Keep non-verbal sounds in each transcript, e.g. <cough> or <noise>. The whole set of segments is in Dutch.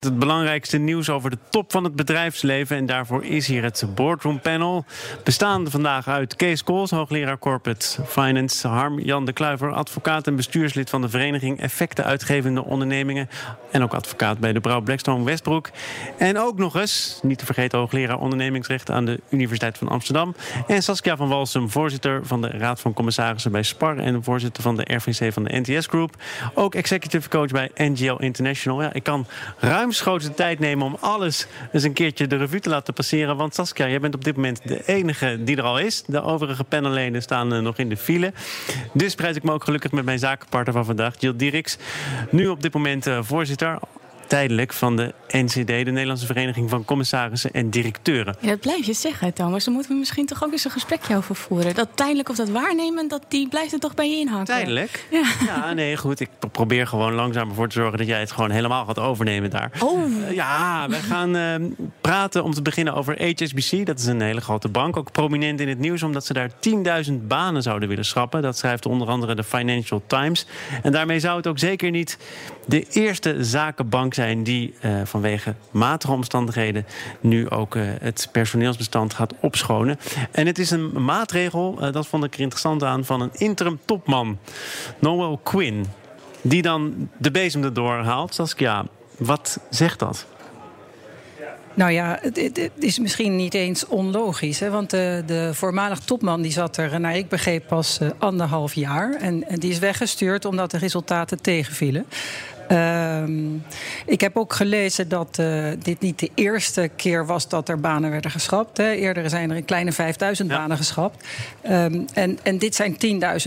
Het belangrijkste nieuws over de top van het bedrijfsleven. En daarvoor is hier het Boardroom Panel. Bestaande vandaag uit Kees Kools, hoogleraar Corporate Finance. Harm Jan de Kluiver, advocaat en bestuurslid van de vereniging Effecten Uitgevende Ondernemingen. En ook advocaat bij de Brouw Blackstone Westbroek. En ook nog eens, niet te vergeten, hoogleraar ondernemingsrecht aan de Universiteit van Amsterdam. En Saskia van Walsum, voorzitter van de Raad van Commissarissen bij SPAR. En voorzitter van de RVC van de NTS Group. Ook executive coach bij NGL International. Ik kan ruim ruimschoots tijd nemen om alles eens een keertje de revue te laten passeren. Want Saskia, jij bent op dit moment de enige die er al is. De overige panelleden staan uh, nog in de file. Dus prijs ik me ook gelukkig met mijn zakenpartner van vandaag, Jill Dieriks. Nu op dit moment uh, voorzitter tijdelijk van de NCD, de Nederlandse Vereniging van Commissarissen en Directeuren. Ja, dat blijf je zeggen, Thomas. Daar moeten we misschien toch ook eens een gesprekje over voeren. Dat tijdelijk of dat waarnemen, dat, die blijft er toch bij je inhaken. Tijdelijk? Ja. ja, nee, goed. Ik probeer gewoon langzaam ervoor te zorgen dat jij het gewoon helemaal gaat overnemen daar. Oh. Uh, ja, we gaan uh, praten om te beginnen over HSBC. Dat is een hele grote bank, ook prominent in het nieuws, omdat ze daar 10.000 banen zouden willen schrappen. Dat schrijft onder andere de Financial Times. En daarmee zou het ook zeker niet de eerste zakenbank zijn die uh, vanwege matige omstandigheden nu ook uh, het personeelsbestand gaat opschonen. En het is een maatregel, uh, dat vond ik er interessant aan, van een interim topman, Noel Quinn. Die dan de bezem erdoor haalt. Saskia, wat zegt dat? Nou ja, het, is misschien niet eens onlogisch. Hè? Want de, de voormalig topman die zat er, naar ik begreep, pas anderhalf jaar. En, die is weggestuurd omdat de resultaten tegenvielen. Uh, ik heb ook gelezen dat uh, dit niet de eerste keer was dat er banen werden geschrapt. Hè. Eerder zijn er een kleine 5000 ja. banen geschrapt. Um, en, en dit zijn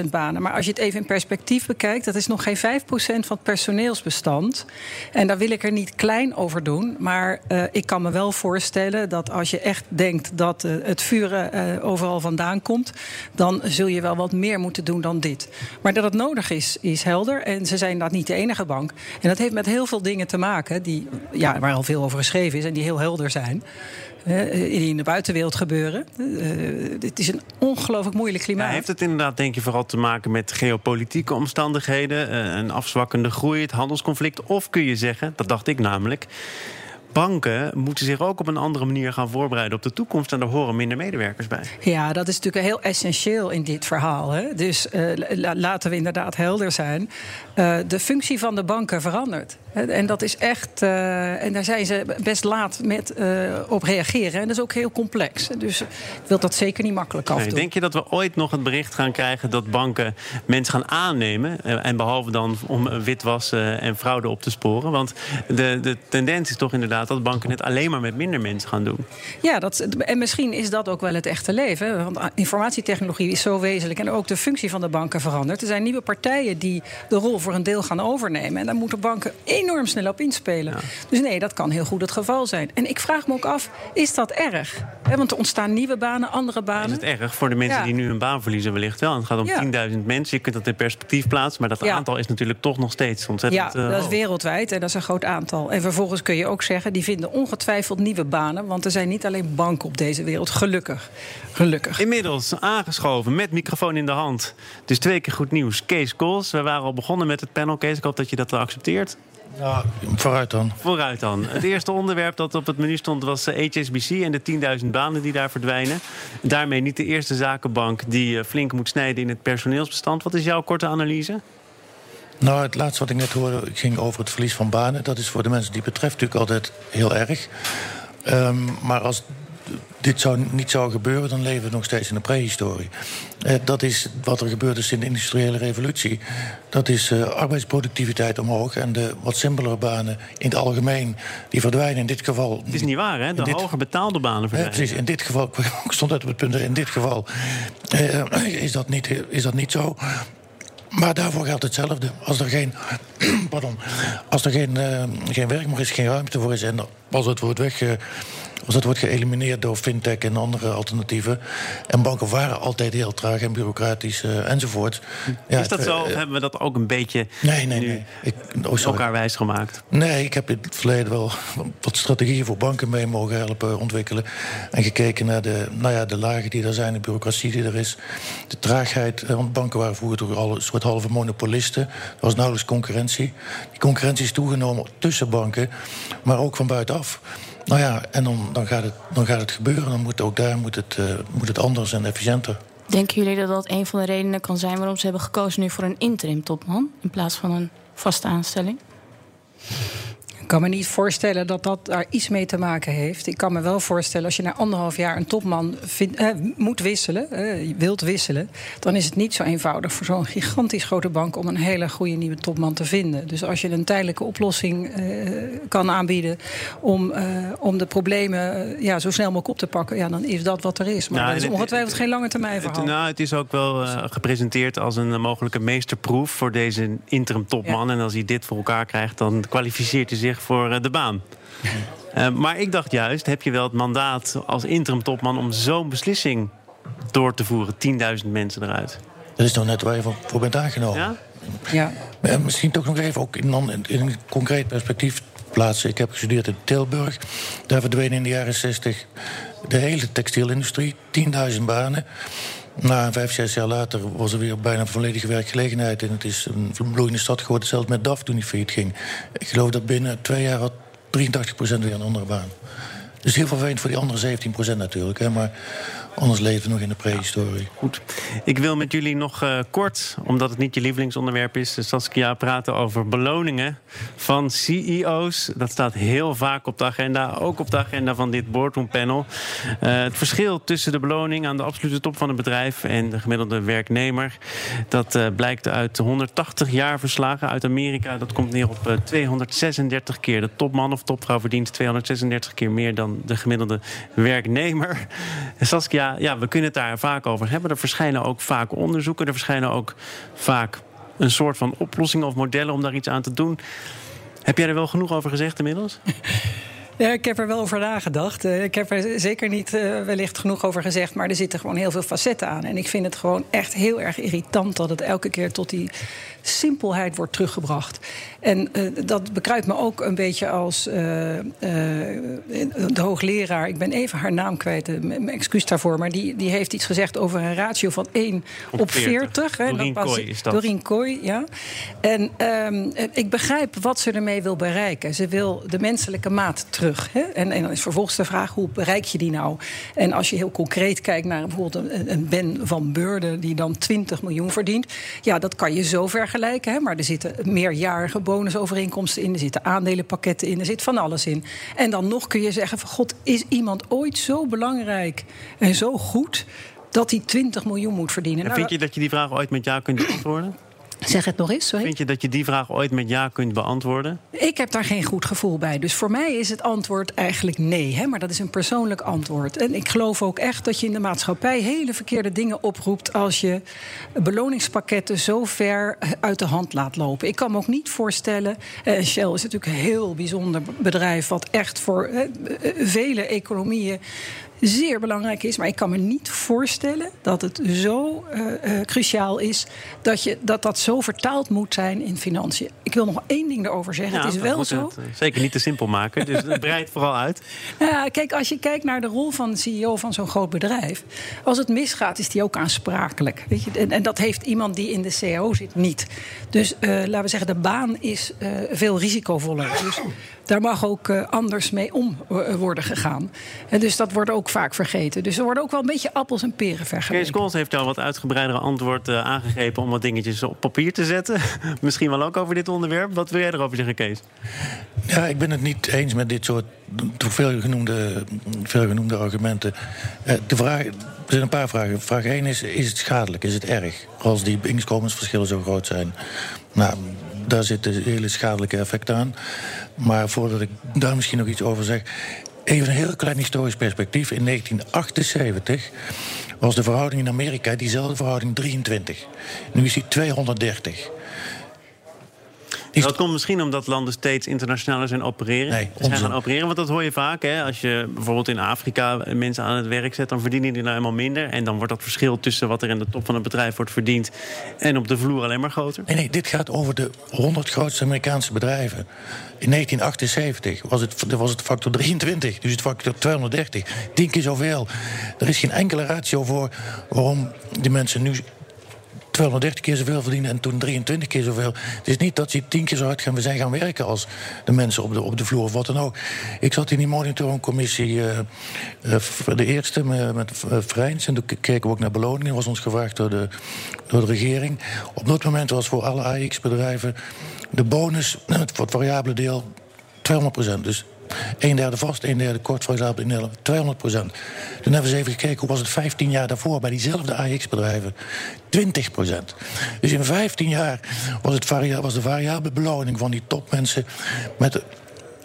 10.000 banen. Maar als je het even in perspectief bekijkt, dat is nog geen 5% van het personeelsbestand. En daar wil ik er niet klein over doen. Maar uh, ik kan me wel voorstellen dat als je echt denkt dat uh, het vuren overal vandaan komt, dan zul je wel wat meer moeten doen dan dit. Maar dat het nodig is, is helder. En ze zijn dat niet de enige bank. En dat heeft met heel veel dingen te maken die, ja, waar al veel over geschreven is en die heel helder zijn. Uh, die in de buitenwereld gebeuren. Het is een ongelooflijk moeilijk klimaat. Heeft het inderdaad, denk je, vooral te maken met geopolitieke omstandigheden, uh, een afzwakkende groei, het handelsconflict? Of kun je zeggen, dat dacht ik namelijk. Banken moeten zich ook op een andere manier gaan voorbereiden op de toekomst. En daar horen minder medewerkers bij. Ja, dat is natuurlijk heel essentieel in dit verhaal. Hè? Dus laten we inderdaad helder zijn. de functie van de banken verandert. En dat is echt. Uh, en daar zijn ze best laat met, uh, op reageren. En dat is ook heel complex. Dus ik wil dat zeker niet makkelijk afdoen. Nee, denk je dat we ooit nog het bericht gaan krijgen dat banken mensen gaan aannemen? Uh, en behalve dan om witwassen en fraude op te sporen? Want de, de tendens is toch inderdaad dat banken het alleen maar met minder mensen gaan doen. Ja, dat, en misschien is dat ook wel het echte leven. Want informatietechnologie is zo wezenlijk. En ook de functie van de banken verandert. Er zijn nieuwe partijen die de rol voor een deel gaan overnemen. En daar moeten banken enorm snel op inspelen. Ja. Dus nee, dat kan heel goed het geval zijn. En ik vraag me ook af, is dat erg? He, want er ontstaan nieuwe banen, andere banen. Is het erg voor de mensen ja. die nu een baan verliezen wellicht wel? Het gaat om ja. 10.000 mensen, je kunt dat in perspectief plaatsen... maar dat aantal is natuurlijk toch nog steeds ontzettend Ja, dat is wereldwijd en dat is een groot aantal. En vervolgens kun je ook zeggen, die vinden ongetwijfeld nieuwe banen... want er zijn niet alleen banken op deze wereld, gelukkig. Gelukkig. Inmiddels aangeschoven met microfoon in de hand. Dus twee keer goed nieuws. Kees Kools, we waren al begonnen met het panel. Kees, ik hoop dat je dat accepteert. Ja, vooruit dan. Vooruit dan. Het eerste onderwerp dat op het menu stond was HSBC en de 10.000 banen die daar verdwijnen. Daarmee niet de eerste zakenbank die flink moet snijden in het personeelsbestand. Wat is jouw korte analyse? Nou, het laatste wat ik net hoorde ging over het verlies van banen. Dat is voor de mensen die het betreft natuurlijk altijd heel erg. Um, maar als dit zou niet zou gebeuren, dan leven we nog steeds in de prehistorie. Eh, dat is wat er gebeurd is in de industriële revolutie. Dat is uh, arbeidsproductiviteit omhoog en de wat simpelere banen in het algemeen die verdwijnen. In dit geval. Het is niet waar, hè? De dit, hoger betaalde banen verdwijnen. Eh, precies. In dit geval, <laughs> ik stond uit op het punt. In dit geval is, dat niet, is dat niet zo. Maar daarvoor geldt hetzelfde. Als er geen, <clears throat> pardon, als er geen, uh, geen werk meer is, geen ruimte voor is... en als het wordt weg als dat wordt geëlimineerd door fintech en andere alternatieven. En banken waren altijd heel traag en bureaucratisch uh, enzovoort. Ja, is dat zo? Of hebben we dat ook een beetje nee, nee, nee. Ik, oh, elkaar wijs gemaakt? Nee, ik heb in het verleden wel wat strategieën voor banken mee mogen helpen ontwikkelen. En gekeken naar de, nou ja, de lagen die er zijn, de bureaucratie die er is. De traagheid. Eh, want banken waren vroeger toch al een soort halve monopolisten. Er was nauwelijks concurrentie. Die concurrentie is toegenomen tussen banken, maar ook van buitenaf. Nou ja, en dan, dan, gaat, het, dan gaat het gebeuren. Dan moet ook daar moet het, uh, moet het anders en efficiënter. Denken jullie dat dat een van de redenen kan zijn waarom ze hebben gekozen nu voor een interim topman in plaats van een vaste aanstelling? Ik kan me niet voorstellen dat dat daar iets mee te maken heeft. Ik kan me wel voorstellen als je na anderhalf jaar een topman eh, moet wisselen, eh, wilt wisselen, dan is het niet zo eenvoudig voor zo'n gigantisch grote bank om een hele goede nieuwe topman te vinden. Dus als je een tijdelijke oplossing eh, kan aanbieden om, eh, om de problemen eh, ja, zo snel mogelijk op te pakken, ja, dan is dat wat er is. Maar nou, dat is ongetwijfeld geen lange termijn verhaal. Het, nou, het is ook wel eh, gepresenteerd als een mogelijke meesterproef voor deze interim topman. En als hij dit voor elkaar krijgt, dan kwalificeert hij zich voor eh, de baan. Uh, <laughs> maar ik dacht juist, heb je wel het mandaat als interim topman om zo'n beslissing door te voeren? 10.000 mensen eruit. Dat is nou net waar je voor bent aangenomen. Ja? Ja. ja misschien toch nog even ook in, in een concreet perspectief plaatsen. Ik heb gestudeerd in Tilburg. Daar verdween in de jaren 60 de hele textielindustrie, 10.000 banen. Na vijf, zes jaar later was er weer bijna volledige werkgelegenheid. En het is een bloeiende stad geworden, zelfs met DAF toen die failliet ging. Ik geloof dat binnen twee jaar had 83% weer een andere baan. Dus heel vervelend voor die andere 17% natuurlijk. Hè, maar Anders leven nog in de prehistorie. Goed. Ik wil met jullie nog uh, kort, omdat het niet je lievelingsonderwerp is, dus Saskia, praten over beloningen van CEO's. Dat staat heel vaak op de agenda, ook op de agenda van dit boardroom panel. Uh, het verschil tussen de beloning aan de absolute top van het bedrijf en de gemiddelde werknemer, dat uh, blijkt uit 180 jaar verslagen uit Amerika. Dat komt neer op 236 keer. De topman of topvrouw verdient 236 keer meer dan de gemiddelde werknemer. <laughs> Saskia, ja, we kunnen het daar vaak over hebben. Er verschijnen ook vaak onderzoeken. Er verschijnen ook vaak een soort van oplossingen of modellen om daar iets aan te doen. Heb jij er wel genoeg over gezegd inmiddels? <laughs> Ja, ik heb er wel over nagedacht. Eh, ik heb er zeker niet uh, wellicht genoeg over gezegd. Maar er zitten gewoon heel veel facetten aan. En ik vind het gewoon echt heel erg irritant dat het elke keer tot die simpelheid wordt teruggebracht. En uh, dat bekruipt me ook een beetje als uh, uh, de hoogleraar. Ik ben even haar naam kwijt, mijn excuus daarvoor. Maar die, die heeft iets gezegd over een ratio van 1 op 40. Doreen Kooi is dat. Doreen Kooi, ja. En um, ik begrijp wat ze ermee wil bereiken. Ze wil de menselijke maat terug. Hè? En, en dan is vervolgens de vraag, hoe bereik je die nou? En als je heel concreet kijkt naar bijvoorbeeld een, een Ben van Beurden... die dan 20 miljoen verdient. Ja, dat kan je zo ver vergelijken. Hè, maar er zitten meerjarige bonusovereenkomsten in. Er zitten aandelenpakketten in. Er zit van alles in. En dan nog kun je zeggen: van God, is iemand ooit zo belangrijk en zo goed dat hij 20 miljoen moet verdienen? En vind je dat je die vraag ooit met ja kunt beantwoorden? Zeg het nog eens, sorry. Vind je dat je die vraag ooit met ja kunt beantwoorden? Ik heb daar geen goed gevoel bij. Dus voor mij is het antwoord eigenlijk nee. Hè? Maar dat is een persoonlijk antwoord. En ik geloof ook echt dat je in de maatschappij hele verkeerde dingen oproept... als je beloningspakketten zo ver uit de hand laat lopen. Ik kan me ook niet voorstellen... Eh, Shell is natuurlijk een heel bijzonder bedrijf... wat echt voor eh, vele economieën zeer belangrijk is. Maar ik kan me niet voorstellen dat het zo uh, uh, cruciaal is dat, je, dat dat zo vertaald moet zijn in financiën. Ik wil nog één ding erover zeggen. het is wel zo. Het, uh, zeker niet te simpel maken, dus breid vooral uit. <laughs> Ja, kijk, als je kijkt naar de rol van de CEO van zo'n groot bedrijf. Als het misgaat, is die ook aansprakelijk. Weet je? En, en dat heeft iemand die in de CEO zit niet. Dus laten we zeggen, de baan is veel risicovoller. Dus daar mag ook uh, anders mee om uh, worden gegaan. En dus dat wordt ook vaak vergeten. Dus er worden ook wel een beetje appels en peren vergeleken. Kees Kools heeft jou wat uitgebreidere antwoord aangegeven... om wat dingetjes op papier te zetten. <laughs> Misschien wel ook over dit onderwerp. Wat wil jij erover zeggen, Kees? Ja, ik ben het niet eens met dit soort veel genoemde, veel genoemde argumenten. De vraag, er zijn een paar vragen. Vraag 1 is, is het schadelijk? Is het erg? Als die inkomensverschillen zo groot zijn. Nou, daar zitten hele schadelijke effecten aan. Maar voordat ik daar misschien nog iets over zeg. Even een heel klein historisch perspectief. In 1978 was de verhouding in Amerika diezelfde verhouding 23. Nu is die 230. Dat komt misschien omdat landen steeds internationaler zijn opereren. Nee, zijn gaan opereren, want dat hoor je vaak. Hè? Als je bijvoorbeeld in Afrika mensen aan het werk zet, dan verdienen die nou helemaal minder. En dan wordt dat verschil tussen wat er in de top van het bedrijf wordt verdiend en op de vloer alleen maar groter. Nee, nee, dit gaat over de 100 grootste Amerikaanse bedrijven. In 1978 was het, was het factor 23, dus het factor 230. Tien keer zoveel. Er is geen enkele ratio voor waarom die mensen nu 230 keer zoveel verdienen en toen 23 keer zoveel. Het is niet dat ze tien keer zo hard gaan, zijn gaan werken als de mensen op de, op de vloer of wat dan ook. Ik zat in die monitoringcommissie, uh, de eerste met, met Vrijns. En toen keken we ook naar beloningen. Was ons gevraagd door de, door de regering. Op dat moment was voor alle AX-bedrijven de bonus, <clears throat> het variabele deel, 200%. Dus een derde vast, een derde kort, voor in 200 procent. Toen hebben ze even gekeken hoe was het 15 jaar daarvoor bij diezelfde AX-bedrijven. 20 procent. Dus in 15 jaar was, het was de variabele beloning van die topmensen met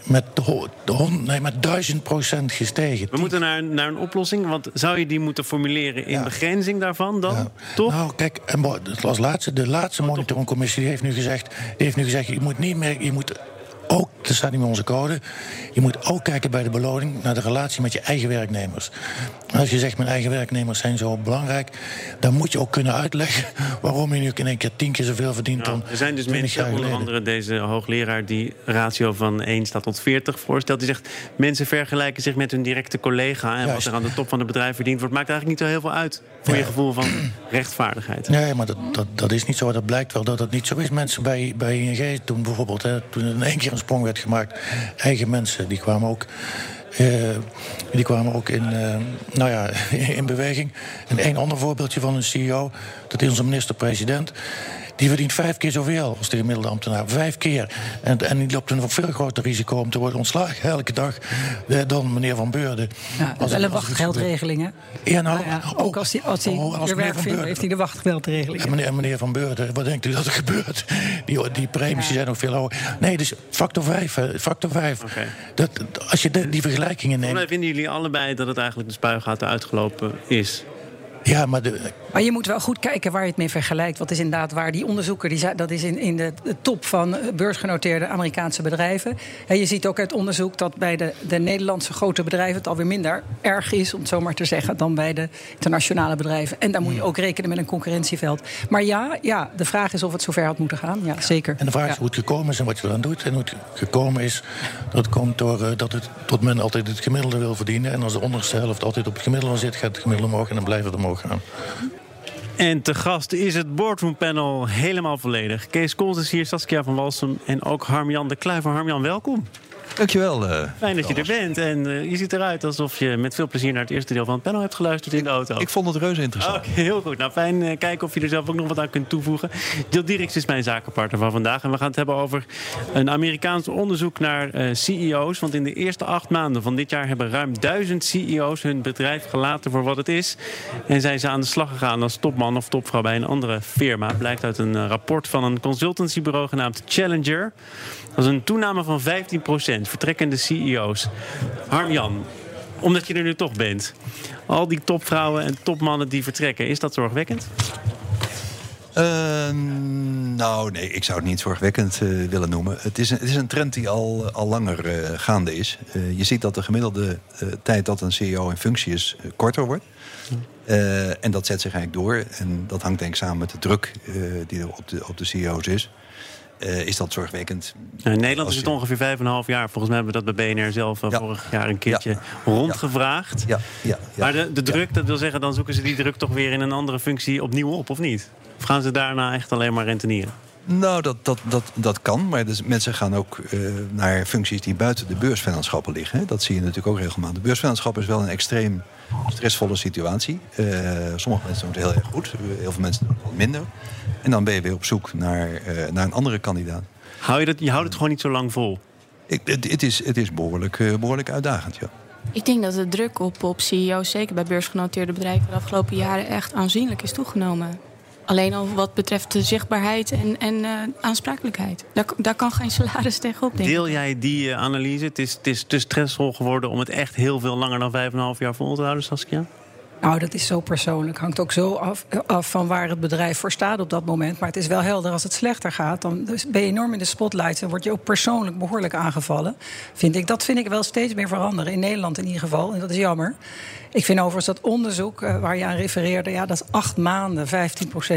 met, de, nee, met duizend procent gestegen. We moeten naar, naar een oplossing, want zou je die moeten formuleren in begrenzing daarvan dan? Ja. Toch? Nou, kijk, en als laatste, de laatste monitoringcommissie heeft nu gezegd, die heeft nu gezegd, je moet niet meer, je moet ook, dat staat niet in onze code, je moet ook kijken bij de beloning naar de relatie met je eigen werknemers. Als je zegt, mijn eigen werknemers zijn zo belangrijk, dan moet je ook kunnen uitleggen <laughs> waarom je nu in één keer tien keer zoveel verdient dan. Er zijn dus mensen, onder andere deze hoogleraar, die ratio van 1 staat tot 40 voorstelt. Die zegt, mensen vergelijken zich met hun directe collega en wat er aan de top van het bedrijf verdient wordt, maakt eigenlijk niet zo heel veel uit voor je gevoel van <clears throat> rechtvaardigheid. Nee, maar dat, dat, dat is niet zo. Dat blijkt wel dat het niet zo is. Mensen bij, bij ING toen bijvoorbeeld, hè, toen in één keer een sprong werd gemaakt, eigen mensen, die kwamen ook. Uh, die kwamen ook in, uh, nou ja, <laughs> in beweging. En één ander voorbeeldje van een CEO, dat is onze minister-president. Die verdient vijf keer zoveel als de gemiddelde ambtenaar. Vijf keer. En, en die loopt een veel groter risico om te worden ontslagen elke dag eh, dan meneer Van Beurden. Ja, als wel een wachtgeldregeling, hè? Ja, nou, ja, ook als hij als hij oh, als werk vindt, heeft hij de wachtgeldregeling. En meneer, meneer Van Beurden, wat denkt u dat er <laughs> gebeurt? Die, die premies zijn nog veel hoger. Nee, dus factor vijf. Factor vijf. Okay. Dat, als je de, die vergelijkingen neemt... Volgens vinden jullie allebei dat het eigenlijk de spuigaten uitgelopen is. Ja, maar, de... maar je moet wel goed kijken waar je het mee vergelijkt. Wat is inderdaad waar die onderzoeker, die, dat is in, in de, top van beursgenoteerde Amerikaanse bedrijven. En je ziet ook uit onderzoek dat bij de, de Nederlandse grote bedrijven het alweer minder erg is, om het zo maar te zeggen, dan bij de internationale bedrijven. En daar moet je ook rekenen met een concurrentieveld. Maar ja, ja de vraag is of het zover had moeten gaan. Ja, zeker. En de vraag is hoe het gekomen is en wat je eraan doet. En hoe het gekomen is, dat komt door uh, dat, het, tot men altijd het gemiddelde wil verdienen. En als de onderste helft altijd op het gemiddelde zit, gaat het gemiddelde omhoog en dan blijven het omhoog. En te gast is het boardroom panel helemaal volledig. Kees Kools is hier, Saskia van Walsum en ook Harmjan de Kluiver. Harmjan, welkom. Dankjewel. Uh, Fijn dat je er bent. En uh, je ziet eruit alsof je met veel plezier naar het eerste deel van het panel hebt geluisterd in de auto. Ik vond het reuze interessant. Oké, heel goed. Nou, fijn uh, kijken of je er zelf ook nog wat aan kunt toevoegen. Jill Dirks is mijn zakenpartner van vandaag. En we gaan het hebben over een Amerikaans onderzoek naar CEO's. Want in de eerste acht maanden van dit jaar hebben ruim duizend CEO's hun bedrijf gelaten voor wat het is. En zijn ze aan de slag gegaan als topman of topvrouw bij een andere firma. Blijkt uit een rapport van een consultancybureau genaamd Challenger. Dat is een toename van 15% vertrekkende CEO's. Harm-Jan, omdat je er nu toch bent. Al die topvrouwen en topmannen die vertrekken, is dat zorgwekkend? Uh, nou, nee, ik zou het niet zorgwekkend uh, willen noemen. Het is, een, het is een trend die al, al langer uh, gaande is. Uh, je ziet dat de gemiddelde tijd dat een CEO in functie is korter wordt. en dat zet zich eigenlijk door. En dat hangt denk ik samen met de druk die er op de, op de CEO's is. Uh, is dat zorgwekkend. in Nederland is het ongeveer vijf en een half jaar. Volgens mij hebben we dat bij BNR zelf uh, vorig jaar een keertje ja. rondgevraagd. Ja. Ja. Maar de, de druk, dat wil zeggen, dan zoeken ze die druk toch weer in een andere functie opnieuw op, of niet? Of gaan ze daarna echt alleen maar rentenieren? Nou, dat, dat, dat, dat kan. Maar dus mensen gaan ook uh, naar functies die buiten de beursvennootschappen liggen. Dat zie je natuurlijk ook regelmatig. De beursvennootschap is wel een extreem stressvolle situatie. Uh, sommige mensen doen het heel erg goed. Heel veel mensen doen het wat minder. En dan ben je weer op zoek naar, uh, naar een andere kandidaat. Hou je, dat, je houdt het gewoon niet zo lang vol? Ik, het, het, is, het is behoorlijk, behoorlijk uitdagend, ja. Ik denk dat de druk op, op CEO's, zeker bij beursgenoteerde bedrijven, de afgelopen jaren echt aanzienlijk is toegenomen. Alleen al wat betreft de zichtbaarheid en, en uh, aansprakelijkheid. Daar, daar kan geen salaris tegenop. Denk Deel jij die uh, analyse? Het is, het is te stressvol geworden om het echt heel veel langer dan 5,5 jaar vol te houden, Saskia? Nou, dat is zo persoonlijk. Hangt ook zo af, af, van waar het bedrijf voor staat op dat moment. Maar het is wel helder als het slechter gaat. Dan ben je enorm in de spotlights en word je ook persoonlijk behoorlijk aangevallen. Vind ik. Dat vind ik wel steeds meer veranderen. In Nederland in ieder geval. En dat is jammer. Ik vind overigens dat onderzoek uh, waar je aan refereerde, ja, dat is acht maanden,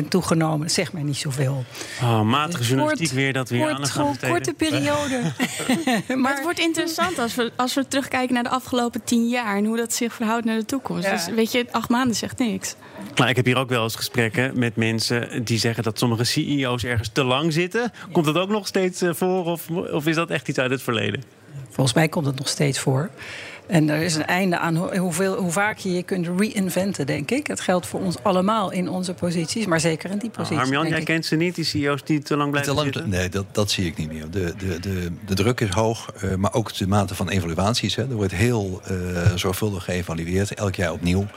15% toegenomen. Dat zegt mij niet zoveel. Oh, matige journalistiek kort, weer dat weer aan gaan Korte periode. <laughs> <laughs> maar het wordt interessant als we, als we terugkijken naar de afgelopen tien jaar en hoe dat zich verhoudt naar de toekomst. Ja. Dus weet je, acht maanden zegt niks. Nou, ik heb hier ook wel eens gesprekken met mensen die zeggen dat sommige CEO's ergens te lang zitten. Komt dat ook nog steeds eh, voor of, of is dat echt iets uit het verleden? Volgens mij komt het nog steeds voor. En er is een einde aan hoeveel, hoe vaak je je kunt reinventen, denk ik. Het geldt voor ons allemaal in onze posities, maar zeker in die nou, posities. Nou, Armjan, jij kent ze niet, die CEO's die te lang blijven te lang, zitten? Nee, dat, dat zie ik niet meer. De, de, de, de druk is hoog, uh, maar ook de mate van evaluaties. Hè. Er wordt heel uh, zorgvuldig geëvalueerd, elk jaar opnieuw.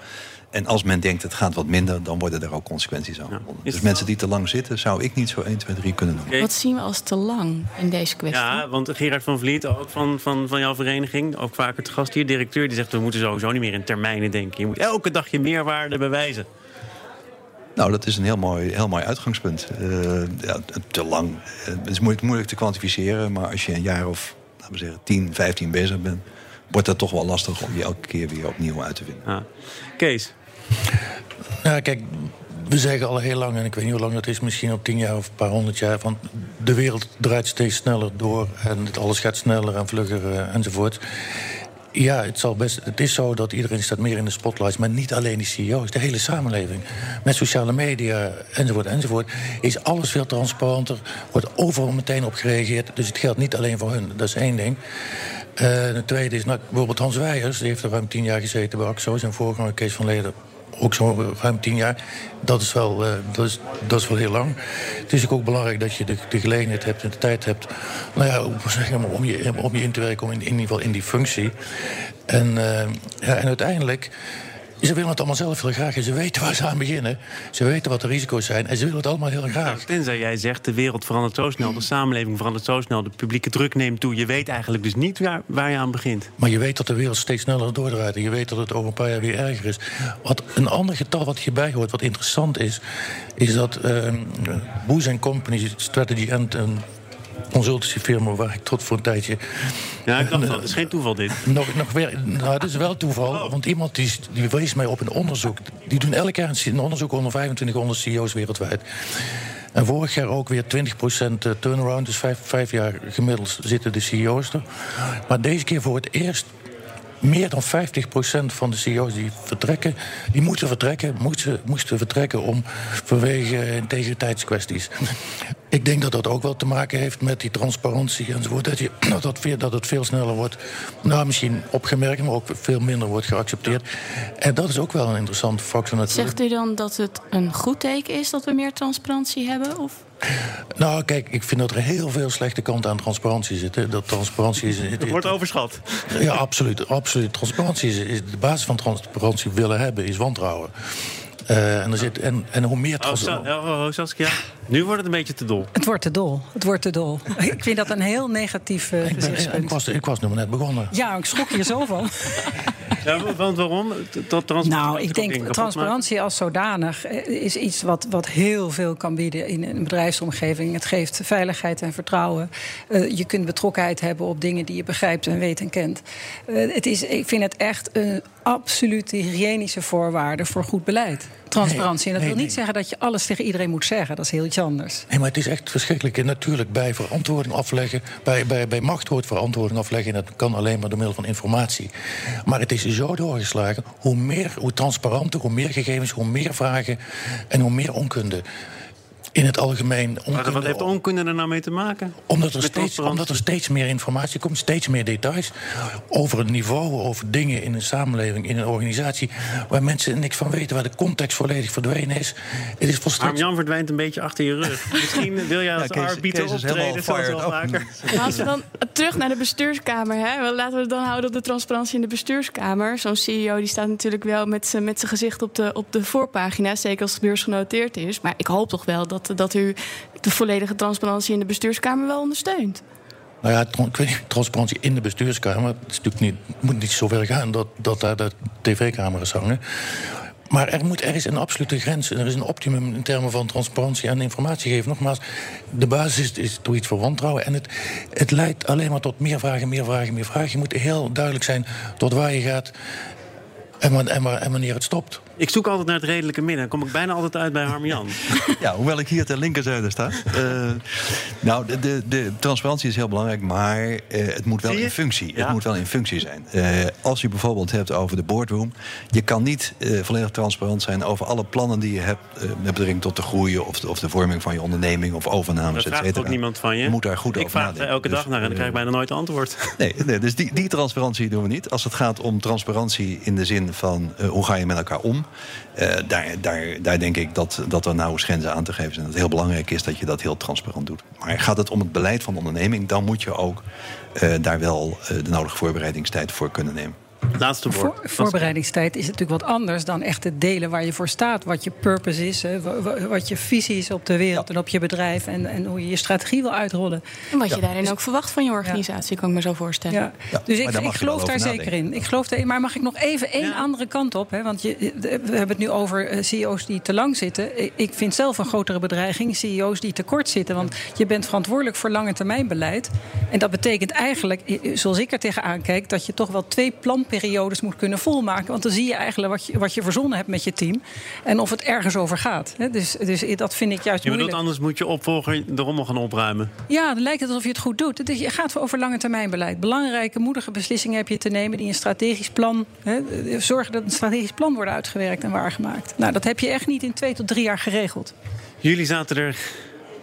En als men denkt het gaat wat minder, dan worden er ook consequenties aan verbonden. dus mensen die te lang zitten, zou ik niet zo 1, 2, 3 kunnen noemen. Wat zien we als te lang in deze kwestie? Ja, want Gerard van Vliet, ook van, van, van jouw vereniging, ook vaker te gast hier, directeur, die zegt we moeten sowieso niet meer in termijnen denken. Je moet elke dag je meerwaarde bewijzen. Nou, dat is een heel mooi, heel mooi uitgangspunt. Uh, ja, te lang. Uh, het is moeilijk, moeilijk te kwantificeren, maar als je een jaar of laten we zeggen, 10, 15 bezig bent, wordt dat toch wel lastig om je elke keer weer opnieuw uit te vinden. Ja. Kees, ja, kijk, we zeggen al heel lang, en ik weet niet hoe lang dat is, misschien op tien jaar of een paar honderd jaar, van de wereld draait steeds sneller door en alles gaat sneller en vlugger uh, enzovoort. Ja, het, zal best, het is zo dat iedereen staat meer in de spotlights, maar niet alleen die CEO's, de hele samenleving. Met sociale media enzovoort enzovoort is alles veel transparanter, wordt overal meteen op gereageerd. Dus het geldt niet alleen voor hun, dat is één ding. Uh, de tweede is nou, bijvoorbeeld Hans Weijers, die heeft er ruim tien jaar gezeten bij AXO, zijn voorganger Kees van Leden ook zo ruim tien jaar. Dat is wel, uh, dat is, dat is wel heel lang. Het is ook belangrijk dat je de, de gelegenheid hebt en de tijd hebt... Nou ja, om, je, om je in te werken om in, in ieder geval in die functie. En, uh, ja, en uiteindelijk ze willen het allemaal zelf heel graag. En ze weten waar ze aan beginnen. Ze weten wat de risico's zijn. En ze willen het allemaal heel graag. Tenzij jij zegt, de wereld verandert zo snel. De samenleving verandert zo snel. De publieke druk neemt toe. Je weet eigenlijk dus niet waar, waar je aan begint. Maar je weet dat de wereld steeds sneller doordraait. En je weet dat het over een paar jaar weer erger is. Wat een ander getal wat hierbij hoort, wat interessant is... is dat uh, Boes Company Strategy and consultancyfirma waar ik tot voor een tijdje... Ja, ik dacht, dat is geen toeval dit. <laughs> Nog, nog weer, nou, het is wel toeval, oh. want iemand die, die wees mij op een onderzoek. Die doen elk jaar een onderzoek onder 2500 CEO's wereldwijd. En vorig jaar ook weer 20% eh, turnaround. Dus vijf, vijf jaar gemiddeld zitten de CEO's er. Maar deze keer voor het eerst meer dan 50% van de CEO's die vertrekken, die moeten vertrekken, moesten, moesten vertrekken om vanwege integriteitskwesties. Ik denk dat dat ook wel te maken heeft met die transparantie enzovoort. Dat, je, <clears throat> dat, dat, veel, dat het veel sneller wordt, nou misschien opgemerkt, maar ook veel minder wordt geaccepteerd. En dat is ook wel een interessante factor natuurlijk. Zegt u dan dat het een goed teken is dat we meer transparantie hebben? Of? Nou, kijk, ik vind dat er heel veel slechte kanten aan transparantie zitten. Dat transparantie is. Het wordt overschat. Ja, absoluut. absoluut. Transparantie is, is de basis van transparantie willen hebben, is wantrouwen. Uh, en, er zit, en, en hoe meer... Oh, oh, Saskia, nu wordt het een beetje te dol. Het wordt te dol. Het wordt te dol. <laughs> ik vind dat een heel negatief uh, ik, ben, ik, was, ik was nu maar net begonnen. Ja, ik schrok hier zo van. ja, want waarom? Dat nou, ik denk transparantie als zodanig eh, is iets wat, wat heel veel kan bieden in een bedrijfsomgeving. Het geeft veiligheid en vertrouwen. Uh, je kunt betrokkenheid hebben op dingen die je begrijpt en weet en kent. Uh, het is, ik vind het echt een absolute hygiënische voorwaarde voor goed beleid. Transparantie. en dat wil niet zeggen dat je alles tegen iedereen moet zeggen. Dat is heel iets anders. Nee, maar het is echt verschrikkelijk. En natuurlijk bij verantwoording afleggen. Bij, bij, bij macht hoort verantwoording afleggen. En dat kan alleen maar door middel van informatie. Maar het is zo doorgeslagen. Hoe meer, hoe transparanter, hoe meer gegevens, hoe meer vragen en hoe meer onkunde in het algemeen. Maar wat heeft onkunde er nou mee te maken? Omdat er, steeds, omdat er steeds meer informatie komt, steeds meer details over het niveau, over dingen in een samenleving, in een organisatie, waar mensen niks van weten, waar de context volledig verdwenen is. Het is volstrekt... Jan verdwijnt een beetje achter je rug. <laughs> Misschien wil jij als ja, arbiter optreden, zoals wel vaker. Als we dan terug naar de bestuurskamer, hè? laten we het dan houden op de transparantie in de bestuurskamer. Zo'n CEO die staat natuurlijk wel met zijn gezicht op de, op de voorpagina, zeker als het beursgenoteerd is. Maar ik hoop toch wel dat dat, u de volledige transparantie in de bestuurskamer wel ondersteunt. Nou ja, ik weet niet, transparantie in de bestuurskamer. Het, is natuurlijk niet, moet niet zover gaan dat, dat daar de tv-camera's hangen. Maar er, moet, er is een absolute grens. Er is een optimum in termen van transparantie en informatie geven. Nogmaals, de basis is, toch iets voor wantrouwen. En het, het leidt alleen maar tot meer vragen, meer vragen, meer vragen. Je moet heel duidelijk zijn tot waar je gaat en, en wanneer het stopt. Ik zoek altijd naar het redelijke midden. Dan kom ik bijna altijd uit bij Harmian. <laughs> ja, hoewel ik hier ter linkerzijde sta. Uh, <laughs> nou, de, de, de, transparantie is heel belangrijk, maar uh, het moet wel in functie. Ja. Het moet wel in functie zijn. Uh, als je bijvoorbeeld hebt over de boardroom, je kan niet volledig transparant zijn over alle plannen die je hebt met betrekking tot de groei of de, of de vorming van je onderneming of overnames, et cetera. ook niemand van je. Je moet daar goed ik over nadenken. Ik vraag elke dag dus, naar en dan krijg ik bijna nooit antwoord. <laughs> Nee, nee dus die, die transparantie doen we niet. Als het gaat om transparantie in de zin van hoe ga je met elkaar om. Uh, daar, daar, daar denk ik dat, dat er nauwe grenzen aan te geven zijn. Dat het heel belangrijk is dat je dat heel transparant doet. Maar gaat het om het beleid van de onderneming, dan moet je ook uh, daar wel uh, de nodige voorbereidingstijd voor kunnen nemen. Laatste woord. Voor, voorbereidingstijd is natuurlijk wat anders dan echt het delen waar je voor staat. Wat je purpose is, hè, wat je visie is op de wereld en op je bedrijf. En, en hoe je je strategie wil uitrollen. En wat je daarin ook verwacht van je organisatie, kan ik me zo voorstellen. Ja. Dus ik, ik geloof daar zeker in. Ik geloof daar, maar mag ik nog even één andere kant op? Hè? Want je, we hebben het nu over eh, CEO's die te lang zitten. Ik vind zelf een grotere bedreiging CEO's die te kort zitten. Want je bent verantwoordelijk voor lange termijn beleid. En dat betekent eigenlijk, zoals ik er tegenaan kijk, dat je toch wel twee planperiodes periodes moet kunnen volmaken. Want dan zie je eigenlijk wat je, wat je verzonnen hebt met je team. En of het ergens over gaat. Dus, dus dat vind ik juist je moeilijk. anders moet je opvolger de rommel gaan opruimen. Ja, dan lijkt het alsof je het goed doet. Je gaat over lange termijn beleid. Belangrijke, moedige beslissingen heb je te nemen... die een strategisch plan... Hè, zorgen dat een strategisch plan wordt uitgewerkt en waargemaakt. Nou, dat heb je echt niet in twee tot drie jaar geregeld. Jullie zaten er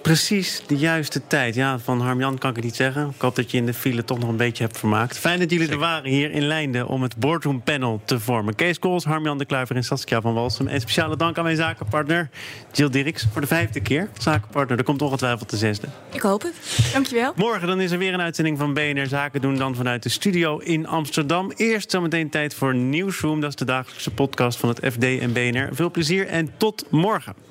precies de juiste tijd. Ja, van Harmjan kan ik het niet zeggen. Ik hoop dat je in de file toch nog een beetje hebt vermaakt. Fijn dat jullie er waren hier in Leinden om het boardroom panel te vormen. Kees Kools, Harmjan de Kluiver en Saskia van Walsum. En speciale dank aan mijn zakenpartner Jill Dirks voor de vijfde keer. Zakenpartner, er komt ongetwijfeld de zesde. Ik hoop het. Dankjewel. Morgen dan is er weer een uitzending van BNR Zaken doen. Dan vanuit de studio in Amsterdam. Eerst zometeen tijd voor Newsroom. Dat is de dagelijkse podcast van het FD en BNR. Veel plezier en tot morgen.